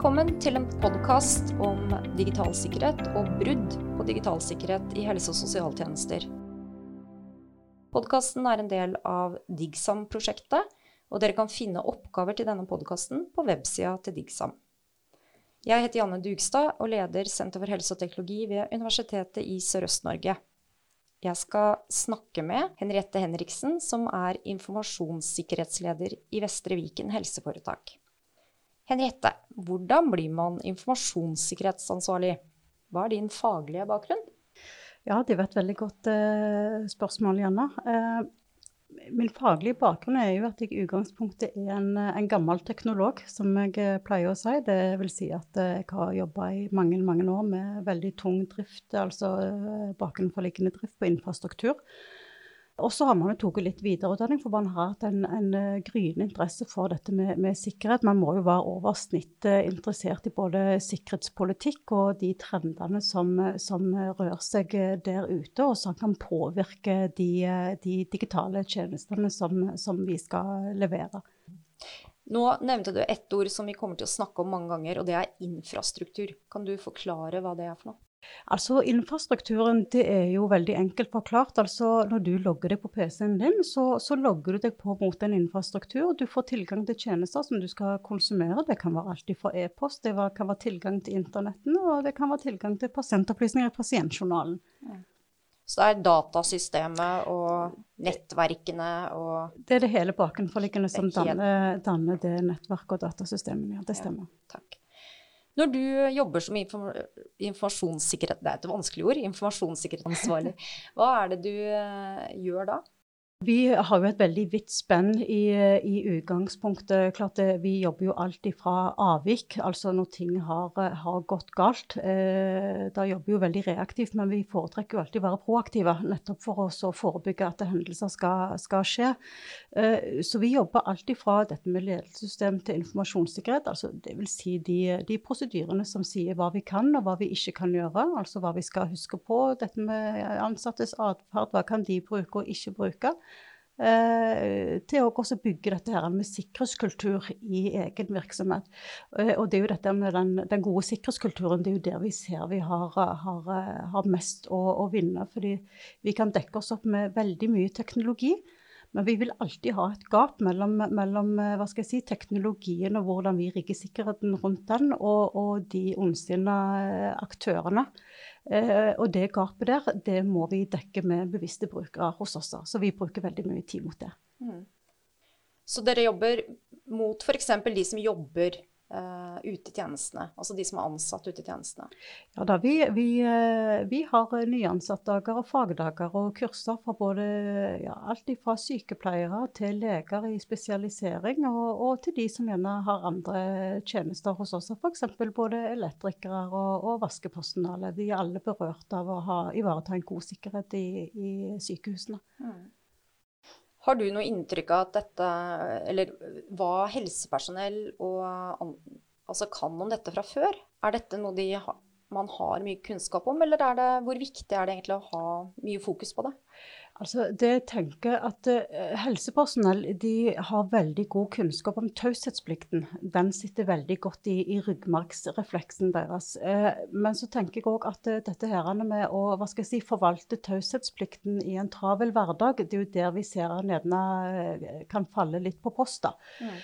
Velkommen til en podkast om digital sikkerhet og brudd på digital sikkerhet i helse- og sosialtjenester. Podkasten er en del av DIGSAM-prosjektet, og dere kan finne oppgaver til denne podkasten på websida til DIGSAM. Jeg heter Janne Dugstad og leder Senter for helse og teknologi ved Universitetet i Sørøst-Norge. Jeg skal snakke med Henriette Henriksen, som er informasjonssikkerhetsleder i Vestre Viken helseforetak. Henriette, hvordan blir man informasjonssikkerhetsansvarlig? Hva er din faglige bakgrunn? Ja, det var et veldig godt uh, spørsmål, Janna. Uh, min faglige bakgrunn er jo at jeg i utgangspunktet er en, en, gammel teknolog, som jeg eh, pleier å si. Det vil si at eh, jeg har jobba i mange, mange år med veldig tung drift, altså eh, bakenforliggende drift på infrastruktur. Og så har man jo tatt litt videreutdanning, for man har hatt en, en gryende interesse for dette med, med, sikkerhet. Man må jo være over snittet interessert i både sikkerhetspolitikk og de trendene som, som rører seg der ute, og som kan påvirke de, de digitale tjenestene som, som vi skal levere. Nå nevnte du ett ord som vi kommer til å snakke om mange ganger, og det er infrastruktur. Kan du forklare hva det er for noe? Altså Infrastrukturen det er jo veldig enkelt forklart. Altså Når du logger deg på PC-en din, så, så, logger du deg på mot en infrastruktur. Du får tilgang til tjenester som du skal konsumere. Det kan være alt fra e-post, det kan være tilgang til internetten, og det kan være tilgang til pasientopplysninger i pasientjournalen. Ja. Så det er datasystemet og nettverkene og Det er det hele bakenforliggende som danner, danner, det nettverket og datasystemet. Ja, det stemmer. Ja, takk. Når du jobber som informasjonssikkerhet, det er et vanskelig ord, informasjonssikkerhetsansvarlig, hva er det du eh, gjør da? Vi har jo et veldig vidt spenn i, i utgangspunktet. Klart det, Vi jobber jo alltid fra avvik, altså når ting har, har gått galt. Eh, da jobber vi jo veldig reaktivt, men vi foretrekker jo alltid å være proaktive. Nettopp for å forebygge at hendelser skal, skal skje. Eh, så vi jobber alltid fra dette med ledelsessystem til informasjonssikkerhet. altså Dvs. Si de, de prosedyrene som sier hva vi kan og hva vi ikke kan gjøre. Altså hva vi skal huske på. Dette med ansattes atferd, hva kan de bruke og ikke bruke. Eh, til å også bygge dette her med sikkerhetskultur i egen virksomhet. Eh, og det er jo dette med den, den gode sikkerhetskulturen, det er jo der vi ser vi har, har, har mest å, å, vinne. Fordi vi kan dekke oss opp med veldig mye teknologi. Men vi vil alltid ha et gap mellom, mellom si, teknologien og hvordan vi rigger sikkerheten rundt den, og, og de ondsinna aktørene. Eh, og det gapet der, det må vi dekke med bevisste brukere hos oss. Så vi bruker veldig mye tid mot det. Mm. Så dere jobber mot f.eks. de som jobber uh, ute i tjenestene? Altså de som er ansatt ute i tjenestene? Ja da, vi, vi, uh, vi har nyansattdager og fagdager og kurser for både ja, alt fra sykepleiere til leger i spesialisering, og, og, til de som gjerne har andre tjenester hos oss. F.eks. både elektrikere og, og vaskepersonale. De er alle berørt av å ha, ivareta en god sikkerhet i, i sykehusene. Mm. Har du noe inntrykk av at dette, eller hva helsepersonell og, altså kan om dette fra før? Er dette noe de, man har mye kunnskap om, eller er det, hvor viktig er det egentlig å ha mye fokus på det? Altså, det tenker at uh, Helsepersonell de har veldig god kunnskap om taushetsplikten. Den sitter veldig godt i, i ryggmargsrefleksen deres. Uh, men så tenker jeg òg at uh, dette her med å hva skal jeg si, forvalte taushetsplikten i en travel hverdag, det er jo der vi ser han gjerne kan falle litt på posta. Mm.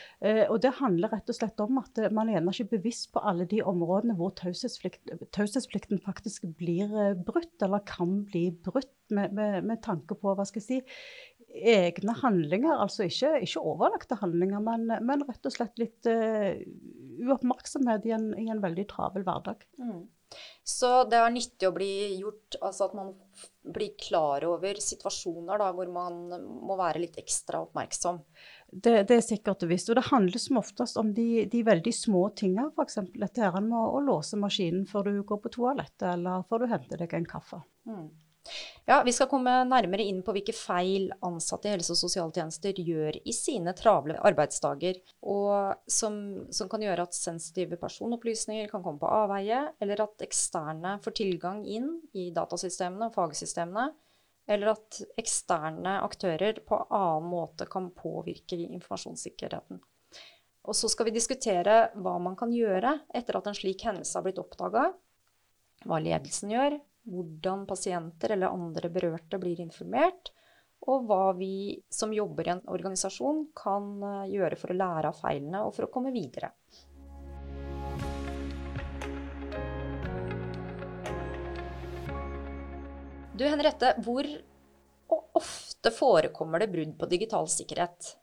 og det handler rett og slett om at man er gjerne ikke bevisst på alle de områdene hvor taushetsplikten faktisk blir brutt, eller kan bli brutt med, med, med, tanke på hva skal jeg si, egne handlinger. Altså ikke, ikke overlagte handlinger, men, men, rett og slett litt uh, uoppmerksomhet i en, i en, veldig travel hverdag. Mm. Så det er nyttig å bli gjort, altså at man blir klar over situasjoner da, hvor man må være litt ekstra oppmerksom. Det, det, er sikkert og visst. Og det handler som oftest om de, de veldig små tingene. F.eks. dette her med å låse maskinen før du går på toalettet, eller før du henter deg en kaffe. Mm. Ja, Vi skal komme nærmere inn på hvilke feil ansatte i helse- og sosialtjenester gjør i sine travle arbeidsdager, og som, som, kan gjøre at sensitive personopplysninger kan komme på avveie, eller at eksterne får tilgang inn i datasystemene og fagsystemene, eller at eksterne aktører på annen måte kan påvirke informasjonssikkerheten. Og så skal vi diskutere hva man kan gjøre etter at en slik hendelse har blitt oppdaga. Hva ledelsen gjør, hvordan pasienter eller andre berørte blir informert, og hva vi som jobber i en organisasjon kan eh, gjøre for å lære av feilene og for å komme videre. Du Henriette, hvor ofte forekommer det brudd på digital sikkerhet?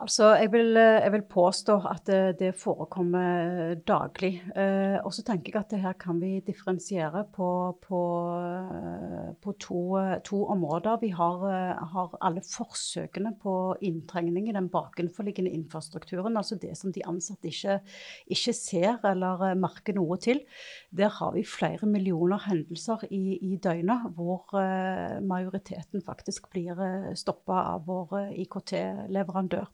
Altså, jeg vil, eh, jeg vil, påstå at det, det forekommer daglig. Eh, og så tenker jeg at her kan vi differensiere på, på, eh, på to, to, områder. Vi har, eh, har, alle forsøkene på inntrengning i den bakenforliggende infrastrukturen, altså det som de ansatte ikke, ikke ser eller merker noe til. Der har vi flere millioner hendelser i, i døgnet hvor eh, majoriteten faktisk blir stoppa av vår IKT-leverandør.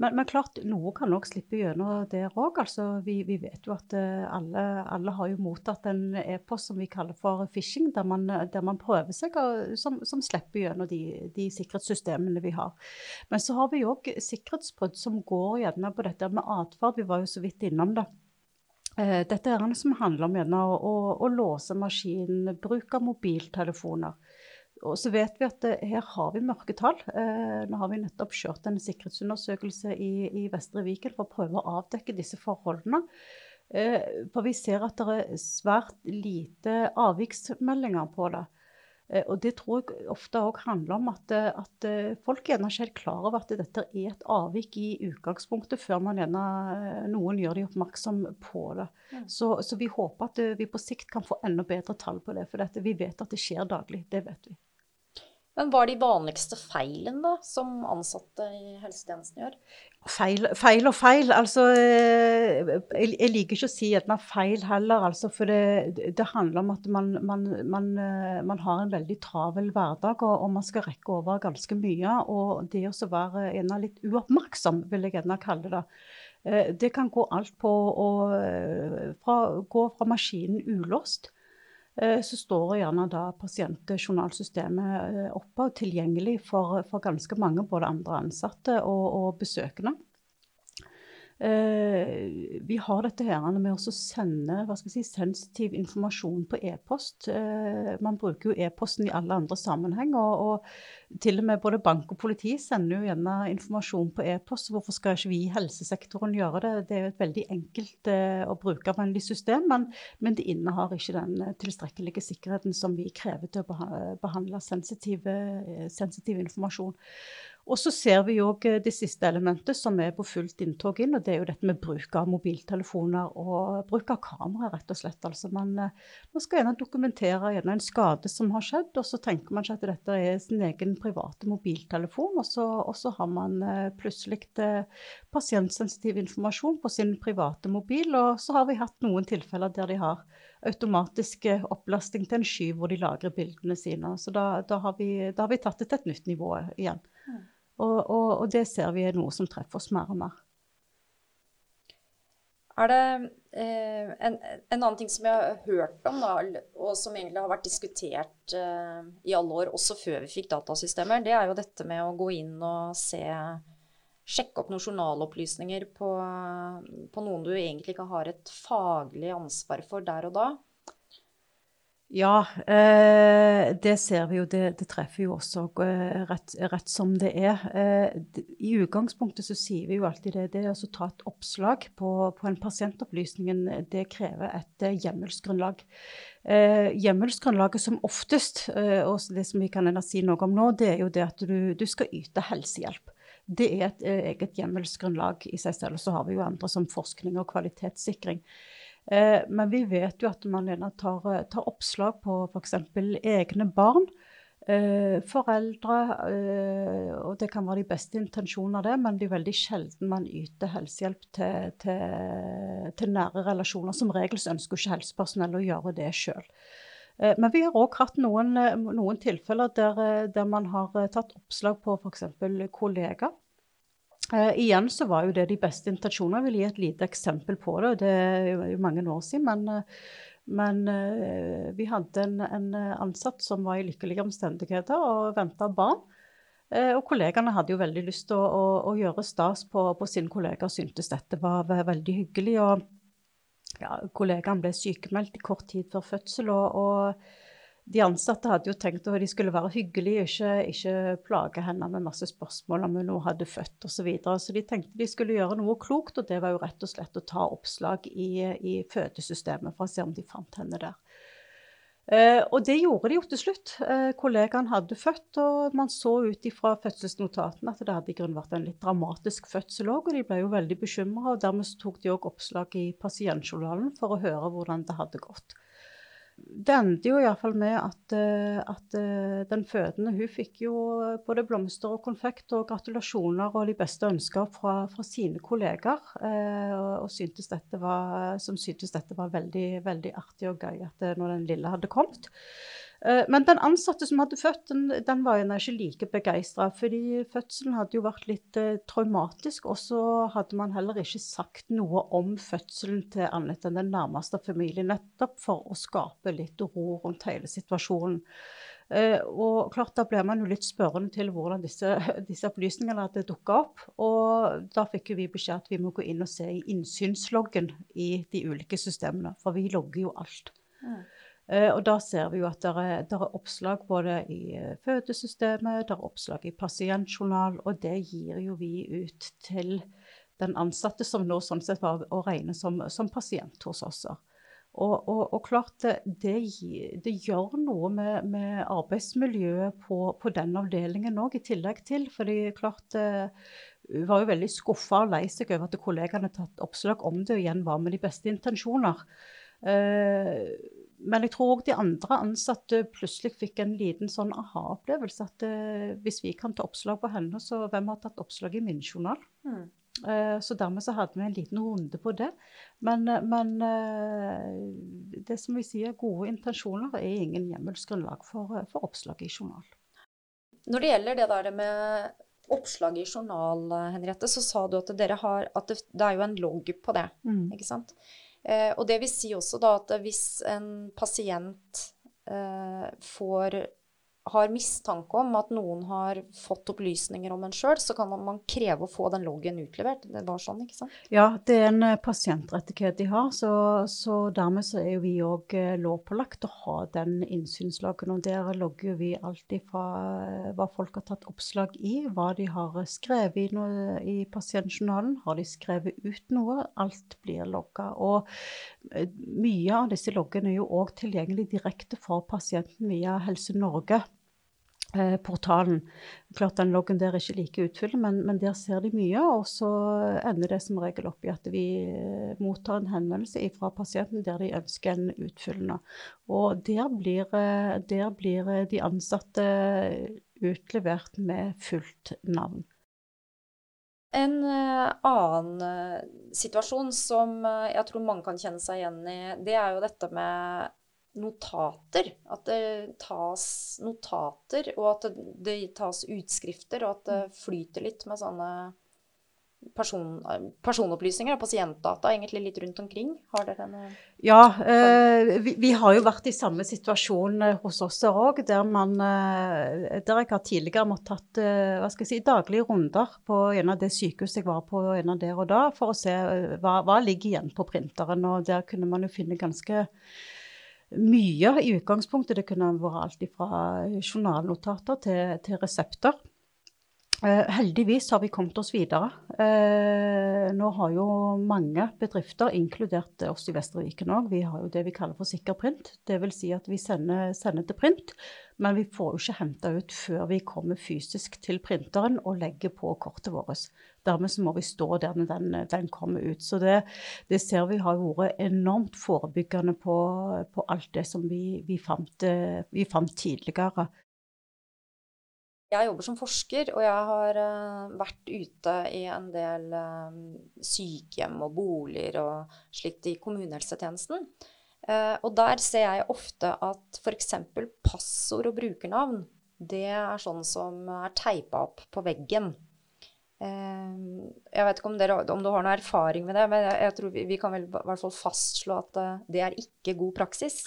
Men, men, klart, noe kan nok slippe gjennom der òg. Altså, vi, vi, vet jo at uh, alle, alle, har jo mottatt en e-post som vi kaller for phishing, der man, der man prøver seg, og, som, som, slipper gjennom de, de, sikkerhetssystemene vi har. Men så har vi òg sikkerhetsbrudd som går gjerne på dette med atferd. Vi var jo så vidt innom det. Uh, dette er noe som handler om å, å, å låse maskinen, bruk av mobiltelefoner. Og så vet vi at eh, her har vi mørketall. Eh, nå har vi nettopp kjørt en sikkerhetsundersøkelse i, i Vestre Viken for å prøve å avdekke disse forholdene. Eh, for vi ser at det er svært lite avviksmeldinger på det. Og det tror jeg ofte òg handler om at, at, folk gjerne ikke helt klar over at dette er et avvik i utgangspunktet, før man gjerne, noen gjør de oppmerksom på det. Ja. Så, så, vi håper at vi på sikt kan få enda bedre tall på det. For dette, vi vet at det skjer daglig. Det vet vi. Men hva er de vanligste feilene da, som ansatte i helsetjenesten gjør? Feil, feil og feil. Altså, eh, jeg, liker ikke å si at man har feil heller, altså, for det, det, handler om at man, man, man, eh, man, har en veldig travel hverdag, og, og, man skal rekke over ganske mye. Og det å være gjerne litt uoppmerksom, vil jeg gjerne kalle det. Eh, det kan gå alt på å fra, gå fra maskinen ulåst så står gjerne da pasientjournalsystemet eh, oppe og tilgjengelig for, for, ganske mange, både andre ansatte og, og besøkende. Uh, vi har dette her med å sende si, sensitiv informasjon på e-post. Uh, man bruker jo e-posten i alle andre sammenheng. Og, og, til og med både bank og politi sender jo gjerne informasjon på e-post. Hvorfor skal ikke vi i helsesektoren gjøre det? Det er jo et veldig enkelt eh, og brukervennlig system, men, men det innehar ikke den eh, tilstrekkelige sikkerheten som vi krever til å behandle eh, sensitiv informasjon. Og så ser vi òg eh, det siste elementet som er på fullt inntog inn, og det er jo dette med bruk av mobiltelefoner og bruk av kamera, rett og slett. Altså man, man skal gjerne dokumentere gjerne en skade som har skjedd, og så tenker man seg at dette er sin egen private mobiltelefon, og så, og så har man eh, plutselig pasientsensitiv informasjon på sin private mobil, og så har vi hatt noen tilfeller der de har automatisk opplasting til en sky hvor de lagrer bildene sine. Så da, da, har, vi, da har vi tatt det til et nytt nivå igjen. Og, og, og, det ser vi er noe som treffer oss mer og mer. Er det eh, en, en, annen ting som jeg har hørt om, da, og som egentlig har vært diskutert eh, i alle år, også før vi fikk datasystemer, det er jo dette med å gå inn og se Sjekke opp noen journalopplysninger på, på noen du egentlig ikke har et faglig ansvar for der og da. Ja, eh, det ser vi jo. Det, det treffer jo også eh, rett, rett, som det er. Eh, I utgangspunktet så sier vi jo alltid det. Det å ta et oppslag på, på en pasientopplysning, det krever et hjemmelsgrunnlag. Hjemmelsgrunnlaget som oftest, og det som vi kan si noe om nå, det er jo det at du, du skal yte helsehjelp. Det er et eget hjemmelsgrunnlag i seg selv. Og Så har vi jo andre som forskning og kvalitetssikring. Eh, men vi vet jo at man gjerne tar, eh, tar oppslag på f.eks. egne barn. Eh, foreldre, eh, og det kan være de beste intensjoner, det, men det er veldig sjelden man yter helsehjelp til, til, til nære relasjoner. Som regel så ønsker ikke helsepersonell å gjøre det sjøl. Eh, men vi har òg hatt noen, eh, noen tilfeller der, der, man har tatt oppslag på f.eks. kollegaer Uh, igjen så var jo det de beste intensjoner. Jeg vil gi et lite eksempel på det. Det er jo mange år siden. Men, uh, men uh, vi hadde en, en, ansatt som var i lykkelige omstendigheter og venta barn. Eh, og kollegaene hadde jo veldig lyst til å, å, å gjøre stas på, på sin kollega, og syntes dette var veldig hyggelig. og ja, Kollegaene ble sykemeldt i kort tid før fødsel. og, og de ansatte hadde jo tenkt at de skulle være hyggelige, ikke, ikke plage henne med masse spørsmål om hun hadde født osv. Så, videre. så de tenkte de skulle gjøre noe klokt, og det var jo rett og slett å ta oppslag i, i fødesystemet for å se om de fant henne der. Eh, og det gjorde de jo til slutt. Eh, kollegaen hadde født, og man så ut ifra fødselsnotatene at det hadde i grunnen vært en litt dramatisk fødsel òg, og de ble jo veldig bekymra. Dermed tok de òg oppslag i pasientjournalen for å høre hvordan det hadde gått det endte jo iallfall med at, eh, at, eh, den fødende hun fikk jo både blomster og konfekt og gratulasjoner og de beste ønsker fra, fra sine kolleger. Eh, og, og syntes var, som syntes dette var veldig, veldig artig og gøy at, når den lille hadde kommet. Eh, men den ansatte som hadde født, den, den var jo ikke like begeistra. Fordi fødselen hadde jo vært litt eh, traumatisk. Og så hadde man heller ikke sagt noe om fødselen til annet enn den nærmeste familien. Nettopp for å skape litt ro rundt hele situasjonen. Eh, og klart, Da ble man jo litt spørrende til hvordan disse, disse opplysningene hadde dukka opp. Og da fikk vi beskjed at vi må gå inn og se i innsynsloggen i de ulike systemene. For vi logger jo alt. Mm. Eh, og da ser vi jo at det er, er, oppslag både i eh, fødesystemet, det er oppslag i pasientjournal, og det gir jo vi ut til den ansatte, som nå sånn sett var å regne som, som pasient hos oss. Og, og, og klart det, det, det, gjør noe med, med arbeidsmiljøet på, på den avdelingen òg, i tillegg til. fordi klart hun eh, var jo veldig skuffa og lei seg over at kollegaene tatt oppslag om det og igjen var med de beste intensjoner. Uh, men jeg tror òg de andre ansatte plutselig fikk en liten sånn aha-opplevelse. At uh, hvis vi kan ta oppslag på henne, så hvem har tatt oppslag i min journal? Mm. Uh, så dermed så hadde vi en liten runde på det. Men, uh, men det som vi sier, gode intensjoner er ingen hjemmelsgrunnlag for, for oppslag i journal. Når det gjelder det der med oppslag i journal, Henriette, så sa du at dere har at det, det er jo en logg på det. Mm. ikke sant? Eh, og det vil si også da at hvis en pasient eh, får har mistanke om at noen har fått opplysninger om en sjøl, så kan man, kreve å få den loggen utlevert. Det var sånn, ikke sant? Ja, det er en eh, pasientrettighet de har. Så, så dermed så er vi òg eh, lovpålagt å ha den innsynsloggen. Og der logger vi alltid ifra eh, hva folk har tatt oppslag i, hva de har skrevet i, noe, i pasientjournalen. Har de skrevet ut noe? Alt blir logga. Og mye av disse loggene er jo òg tilgjengelig direkte for pasienten via Helse Norge. Eh, portalen. Klart Den loggen der er ikke like utfyllende, men, men, der ser de mye. Og så ender det som regel opp i at vi eh, mottar en henvendelse fra pasienten der de ønsker en utfyllende. Og der blir, eh, der blir de ansatte utlevert med fullt navn. En annen situasjon som jeg tror mange kan kjenne seg igjen i, det er jo dette med notater. At det tas notater, og at det, tas utskrifter, og at det mm. flyter litt med sånne person, personopplysninger og pasientdata egentlig litt rundt omkring? Har dere en Ja, eh, vi, vi, har jo vært i samme situasjon eh, hos oss òg, der man eh, Der jeg har tidligere måttet tatt eh, hva skal jeg si, daglige runder på en av det sykehuset jeg var på en av der og da, for å se hva, hva ligger igjen på printeren. Og der kunne man jo finne ganske mye i utgangspunktet. Det kunne vært alt fra journalnotater til, til resepter. Eh, heldigvis har vi kommet oss videre. Eh, nå har jo mange bedrifter, inkludert oss i Vestre Viken òg, vi har jo det vi kaller for sikker print. Dvs. Si at vi sender, sender, til print, men vi får jo ikke henta ut før vi kommer fysisk til printeren og legger på kortet vårt. Dermed så må vi stå der når den, den kommer ut. Så det, det, ser vi har vært enormt forebyggende på, på alt det som vi, vi, fant, vi fant tidligere. Jeg jobber som forsker, og jeg har uh, vært ute i en del uh, sykehjem og boliger og slikt i kommunehelsetjenesten. Uh, og der ser jeg ofte at f.eks. passord og brukernavn, det er sånn som er teipa opp på veggen. jeg vet ikke om, dere, om, du har noe erfaring med det, men jeg, tror vi, kan vel i hvert fall fastslå at det er ikke god praksis.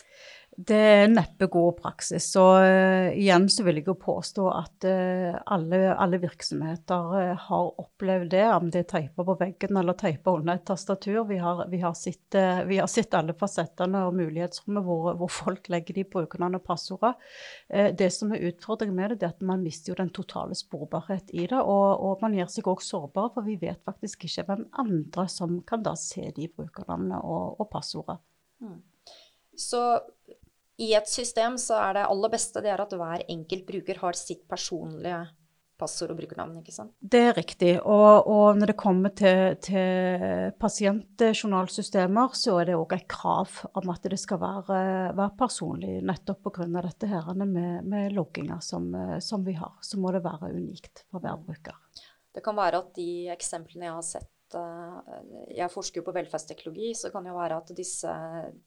Det er neppe god praksis. Så uh, igjen så vil jeg jo påstå at uh, alle, alle, virksomheter uh, har opplevd det, om det er teipa på veggen eller teipa under et tastatur. Vi har, vi har, sett, vi har sett, alle fasettene og mulighetsrommet hvor, hvor, folk legger de brukerne og passordene. det som er utfordringen med det, er at man mister jo den totale sporbarhet i det. Og, og man gjør seg òg sårbar, for vi vet faktisk ikke hvem andre som kan da se de brukernavnene og, og passordene. Mm. Så i et system så er det aller beste det er at hver enkelt bruker har sitt personlige passord og brukernavn. ikke sant? Det er riktig. Og, og når det kommer til, til pasientjournalsystemer, så er det òg et krav om at det skal være, være personlig. Nettopp pga. dette her med, med logginger som, som, vi har. Så må det være unikt for hver bruker. Det kan være at de eksemplene jeg har sett Eh, jeg forsker jo på velferdsteknologi, så det kan jo være at disse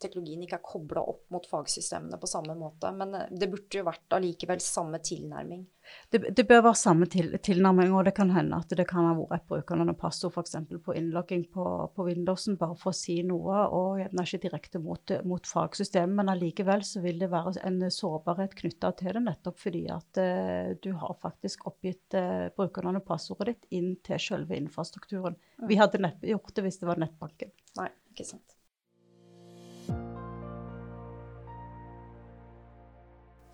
teknologiene ikke er kobla opp mot fagsystemene på samme måte. Men det burde jo vært allikevel samme tilnærming. Det, det, bør være samme til, tilnærming, og det kan hende at det kan ha vært et brukernavn og passord f.eks. på innlogging på, på Windowsen, bare for å si noe, og gjerne ikke direkte mot, mot fagsystemet. Men allikevel så vil det være en sårbarhet knytta til det, nettopp fordi at uh, du har faktisk oppgitt uh, brukernavn og passordet ditt inn til selve infrastrukturen. Mm. Vi hadde neppe gjort det hvis det var nettbanken. Nei, ikke sant.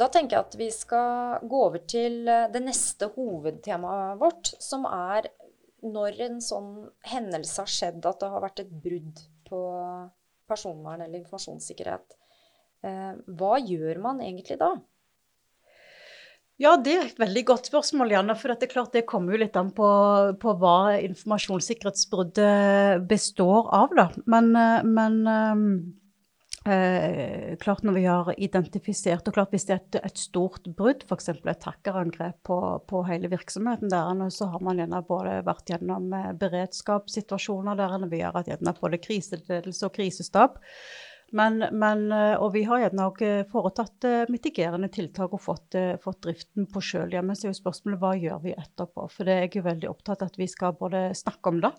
Da tenker jeg at vi skal gå over til eh, det neste hovedtemaet vårt, som er når en sånn hendelse har skjedd, at det har vært et brudd på personvern eller informasjonssikkerhet. Eh, hva gjør man egentlig da? Ja, det er et veldig godt spørsmål, Janne. For det er klart det kommer jo litt an på, på hva informasjonssikkerhetsbruddet består av. da. Men, eh, men Eh, klart Når vi har identifisert og klart Hvis det er et, et stort brudd, f.eks. et hackerangrep på, på, hele virksomheten, der, så har man gjerne både vært gjennom eh, beredskapssituasjoner der vi har hatt gjerne både kriseledelse og krisestab. Men, men, eh, og vi har gjerne også eh, foretatt mitigerende tiltak og fått, fått driften på sjøl. Men så er jo spørsmålet hva gjør vi etterpå? For det er jeg jo veldig opptatt av at vi skal både snakke om det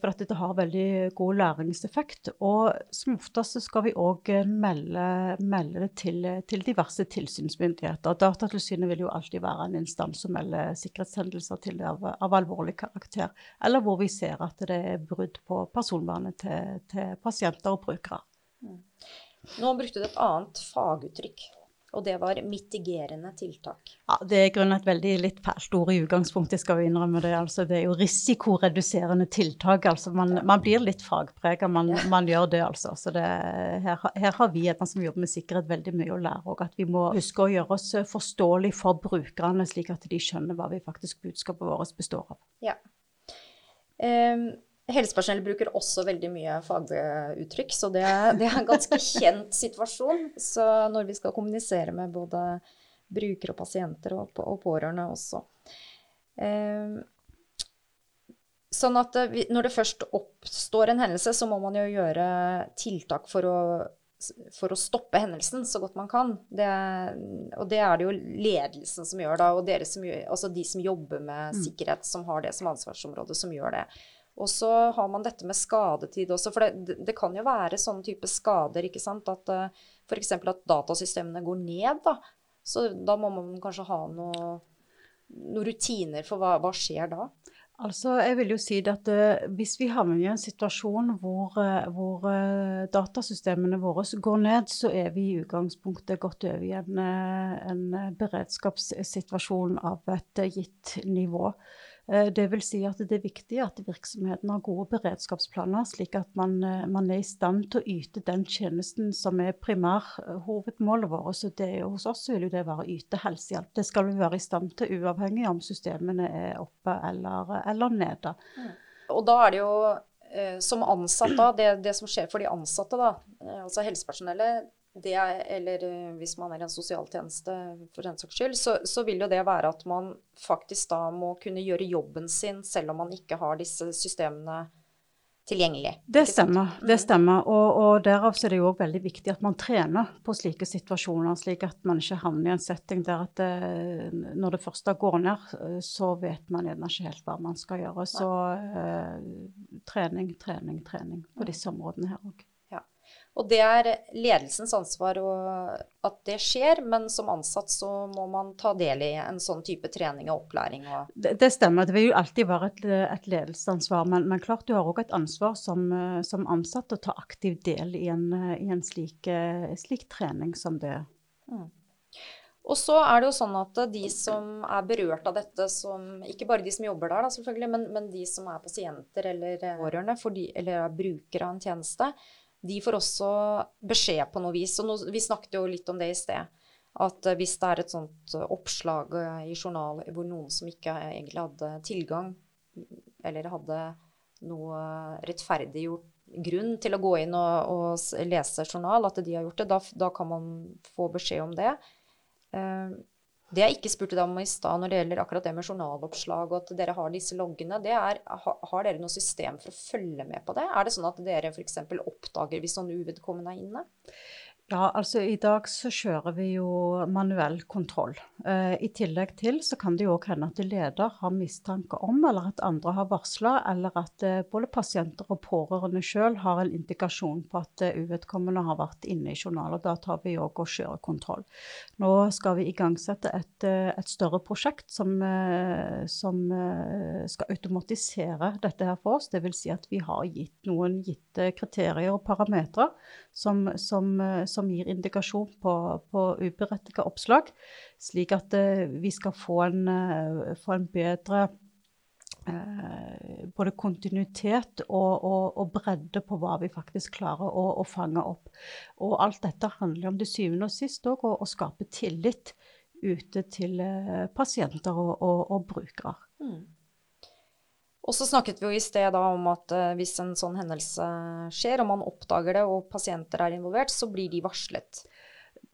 for at dette har veldig god læringseffekt. Og som oftest skal vi òg eh, melde, melde, det til, til, diverse tilsynsmyndigheter. Datatilsynet vil jo alltid være en instans som melder sikkerhetshendelser til av, av, alvorlig karakter. Eller hvor vi ser at det er brudd på personvernet til, til pasienter og brukere. Mm. Nå brukte du et annet faguttrykk. Og det var mitigerende tiltak. Ja, Det er grunnet et veldig litt fælt ord i utgangspunktet, skal vi innrømme det. Altså, det er jo risikoreduserende tiltak. altså Man, man blir litt fagprega, man, ja. man, gjør det, altså. Så det, her, her, har vi en som jobber med sikkerhet, veldig mye å lære. Og at vi må huske å gjøre oss forståelig for brukerne, slik at de skjønner hva vi faktisk budskapet vårt består av. Ja. Um, Helsepersonell bruker også veldig mye faguttrykk, så det, det, er en ganske kjent situasjon. Så når vi skal kommunisere med både brukere og pasienter og, og pårørende også. Eh, sånn at vi, når det først oppstår en hendelse, så må man jo gjøre tiltak for å, for å stoppe hendelsen så godt man kan. Det, og det er det jo ledelsen som gjør da, og som, altså de som jobber med mm. sikkerhet, som har det som ansvarsområde, som gjør det. Og så har man dette med skadetid også. For det, det kan jo være sånne type skader, ikke sant. At eh, f.eks. at datasystemene går ned, da. Så da må man kanskje ha noen rutiner for hva, hva skjer da? Altså, jeg vil jo si at uh, Hvis vi havner i en situasjon hvor, uh, hvor uh, datasystemene våre går ned, så er vi i utgangspunktet godt over i en, en beredskapssituasjon av et gitt nivå. Eh, det vil si at det er viktig at virksomheten har gode beredskapsplaner, slik at man, eh, man er i stand til å yte den tjenesten som er primærhovedmålet vårt. Så det, hos oss vil jo det være å yte helsehjelp. Det skal vi være i stand til, uavhengig om systemene er oppe eller, eller nede. Mm. Og da er det jo eh, som ansatt, da, det, det, som skjer for de ansatte, da, altså helsepersonellet, det, eller eh, hvis man er en sosialtjeneste for den saks skyld, så, så, vil jo det være at man faktisk da må kunne gjøre jobben sin selv om man ikke har disse systemene tilgjengelig. Det stemmer. det mm. stemmer. Og, og derav er det jo òg veldig viktig at man trener på slike situasjoner, slik at man ikke havner i en setting der at det, eh, når det først går ned, så vet man gjerne ikke helt hva man skal gjøre. Så eh, trening, trening, trening på disse områdene her òg. Og det er ledelsens ansvar at det skjer, men som ansatt så må man ta del i en sånn type trening og opplæring. Og det, det, stemmer, det vil jo alltid være et, et ledelsesansvar. Men, men, klart du har òg et ansvar som, som, ansatt å ta aktiv del i en, i en slik, slik, trening som det. Mm. Og så er det jo sånn at de som er berørt av dette, som, ikke bare de som jobber der, da, selvfølgelig, men, men de som er pasienter eller pårørende, eller er brukere av en tjeneste, de får også beskjed på noe vis. Og nå, vi snakket jo litt om det i sted. At hvis det er et sånt oppslag i journal hvor noen som ikke egentlig hadde tilgang, eller hadde noe rettferdiggjort grunn til å gå inn og, og lese journal, at de har gjort det, da, da kan man få beskjed om det. Det jeg ikke spurte deg om i stad når det gjelder akkurat det med journaloppslag, og at dere har disse loggene, det er Har dere noe system for å følge med på det? Er det sånn at dere f.eks. oppdager hvis noen uvedkommende er inne? Ja, altså i dag så kjører vi jo manuell kontroll. Eh, I tillegg til så kan det jo hende at leder har mistanke om, eller at andre har varsla, eller at eh, både pasienter og pårørende sjøl har en indikasjon på at eh, uvedkommende har vært inne i journaler. Da tar vi òg og kjører kontroll. Nå skal vi igangsette et, eh, et større prosjekt som, eh, som, eh, skal automatisere dette her for oss. Dvs. Si at vi har gitt noen gitte kriterier og parametere som, som, som gir indikasjon på, på uberettiget oppslag, slik at uh, vi skal få en, uh, få en bedre både kontinuitet og, og, og, bredde på hva vi faktisk klarer å, å, fange opp. Og alt dette handler om det syvende og sist òg å, skape tillit ute til pasienter og, og brukere. Mm. Og så snakket vi jo i sted da om at uh, hvis en sånn hendelse skjer, og man oppdager det, og pasienter er involvert, så blir de varslet.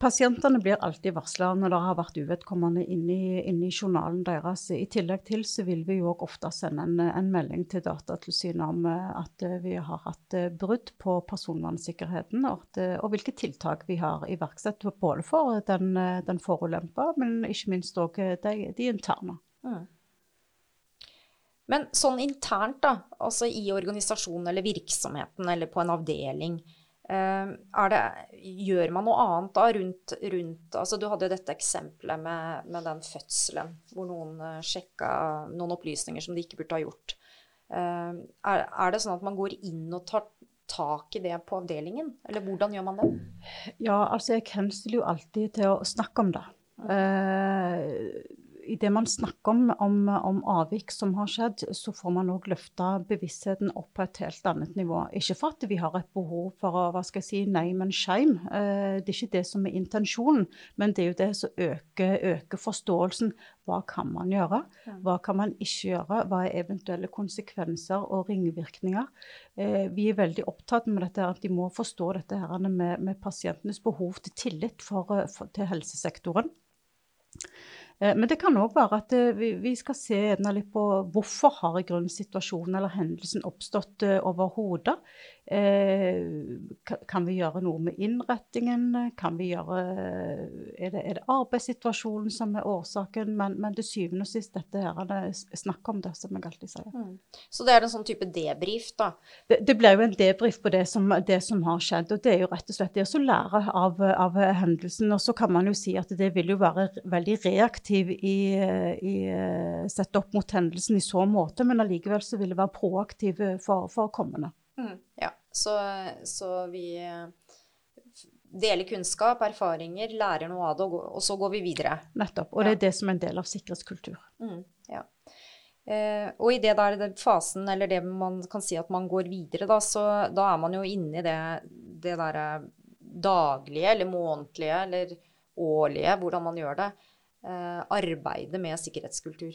Pasientene blir alltid varsla når det har vært uvedkommende inni, inni, journalen deres. I tillegg til så vil vi jo ofte sende en, en melding til Datatilsynet om eh, at eh, vi har hatt brudd på personvernsikkerheten, og, at, og, hvilke tiltak vi har iverksatt både for den, den forulempa, men ikke minst òg de, de interne. Mm. Men sånn internt, da, altså i organisasjonen eller virksomheten eller på en avdeling, uh, det, gjør man noe annet da rundt, rundt altså Du hadde jo dette eksempelet med, med, den fødselen hvor noen uh, sjekka noen opplysninger som de ikke burde ha gjort. Uh, er, er, det sånn at man går inn og tar tak i det på avdelingen, eller hvordan gjør man det? Ja, altså jeg henstiller jo alltid til å snakke om det. Uh, idet man snakker om, om, om, avvik som har skjedd, så får man òg løfta bevisstheten opp på et helt annet nivå. Ikke for at vi har et behov for å hva skal jeg si, nei, men shame. Eh, det er ikke det som er intensjonen, men det er jo det som øker, øker forståelsen. Hva kan man gjøre? Hva kan man ikke gjøre? Hva er eventuelle konsekvenser og ringvirkninger? Eh, vi er veldig opptatt med dette, at de må forstå dette her med, med pasientenes behov til tillit for, for, til helsesektoren. Eh, men det kan òg være at eh, vi skal se litt på hvorfor har i grunnen situasjonen eller hendelsen oppstått eh, overhodet. Kan vi gjøre noe med innrettingen? Kan vi gjøre, er, det, er det arbeidssituasjonen som er årsaken? Men, men til syvende og sist, dette her er det snakk om det, som jeg alltid sier. Mm. Så det er en sånn type debrief, da? Det, det blir jo en debrief på det som, det som, har skjedd. Og det er jo rett og slett det å lære av, av hendelsen. Og så kan man jo si at det vil jo være veldig reaktiv i, i, eh, sett opp mot hendelsen i så måte, men allikevel så vil det være proaktiv for, for kommende. Mm, ja, så, så, vi eh, deler kunnskap, erfaringer, lærer noe av det, og, og så går vi videre. Nettopp. Og det er det som er en del av sikkerhetskultur. Mm, ja. Eh, og i det der den fasen, eller det man kan si at man går videre, da, så da er man jo inne i det, det derre daglige eller månedlige eller årlige, hvordan man gjør det. Eh, arbeidet med sikkerhetskultur.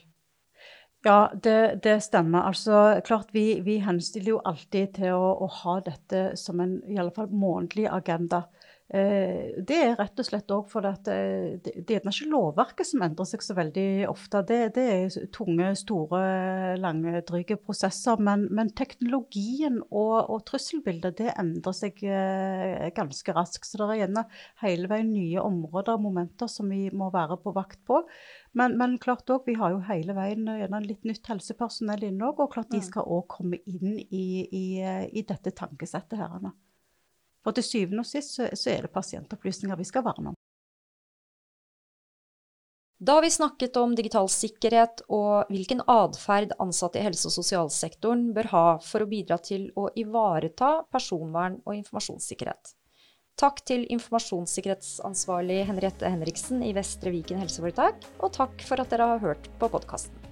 Ja, det, det, stemmer. Altså, klart Vi, vi henstiller jo alltid til å, å, ha dette som en i alle fall månedlig agenda. Eh, det er rett og slett òg fordi at eh, det, det er ikke lovverket som endrer seg så veldig ofte. Det, det er tunge, store, lange, dryge prosesser. Men, men teknologien og, og, trusselbildet det endrer seg eh, ganske raskt. Så det er gjerne hele veien nye områder og momenter som vi må være på vakt på. Men, men klart også, vi har jo hele veien gjerne litt nytt helsepersonell inne òg, og klart de mm. skal òg komme inn i, i, i dette tankesettet her. For til syvende og sist så, så er det pasientopplysninger vi skal verne om. Da har vi snakket om digital sikkerhet og hvilken atferd ansatte i helse- og sosialsektoren bør ha for å bidra til å ivareta personvern og informasjonssikkerhet. Takk til informasjonssikkerhetsansvarlig Henriette Henriksen i Vestre Viken helseforetak, og takk for at dere har hørt på podkasten.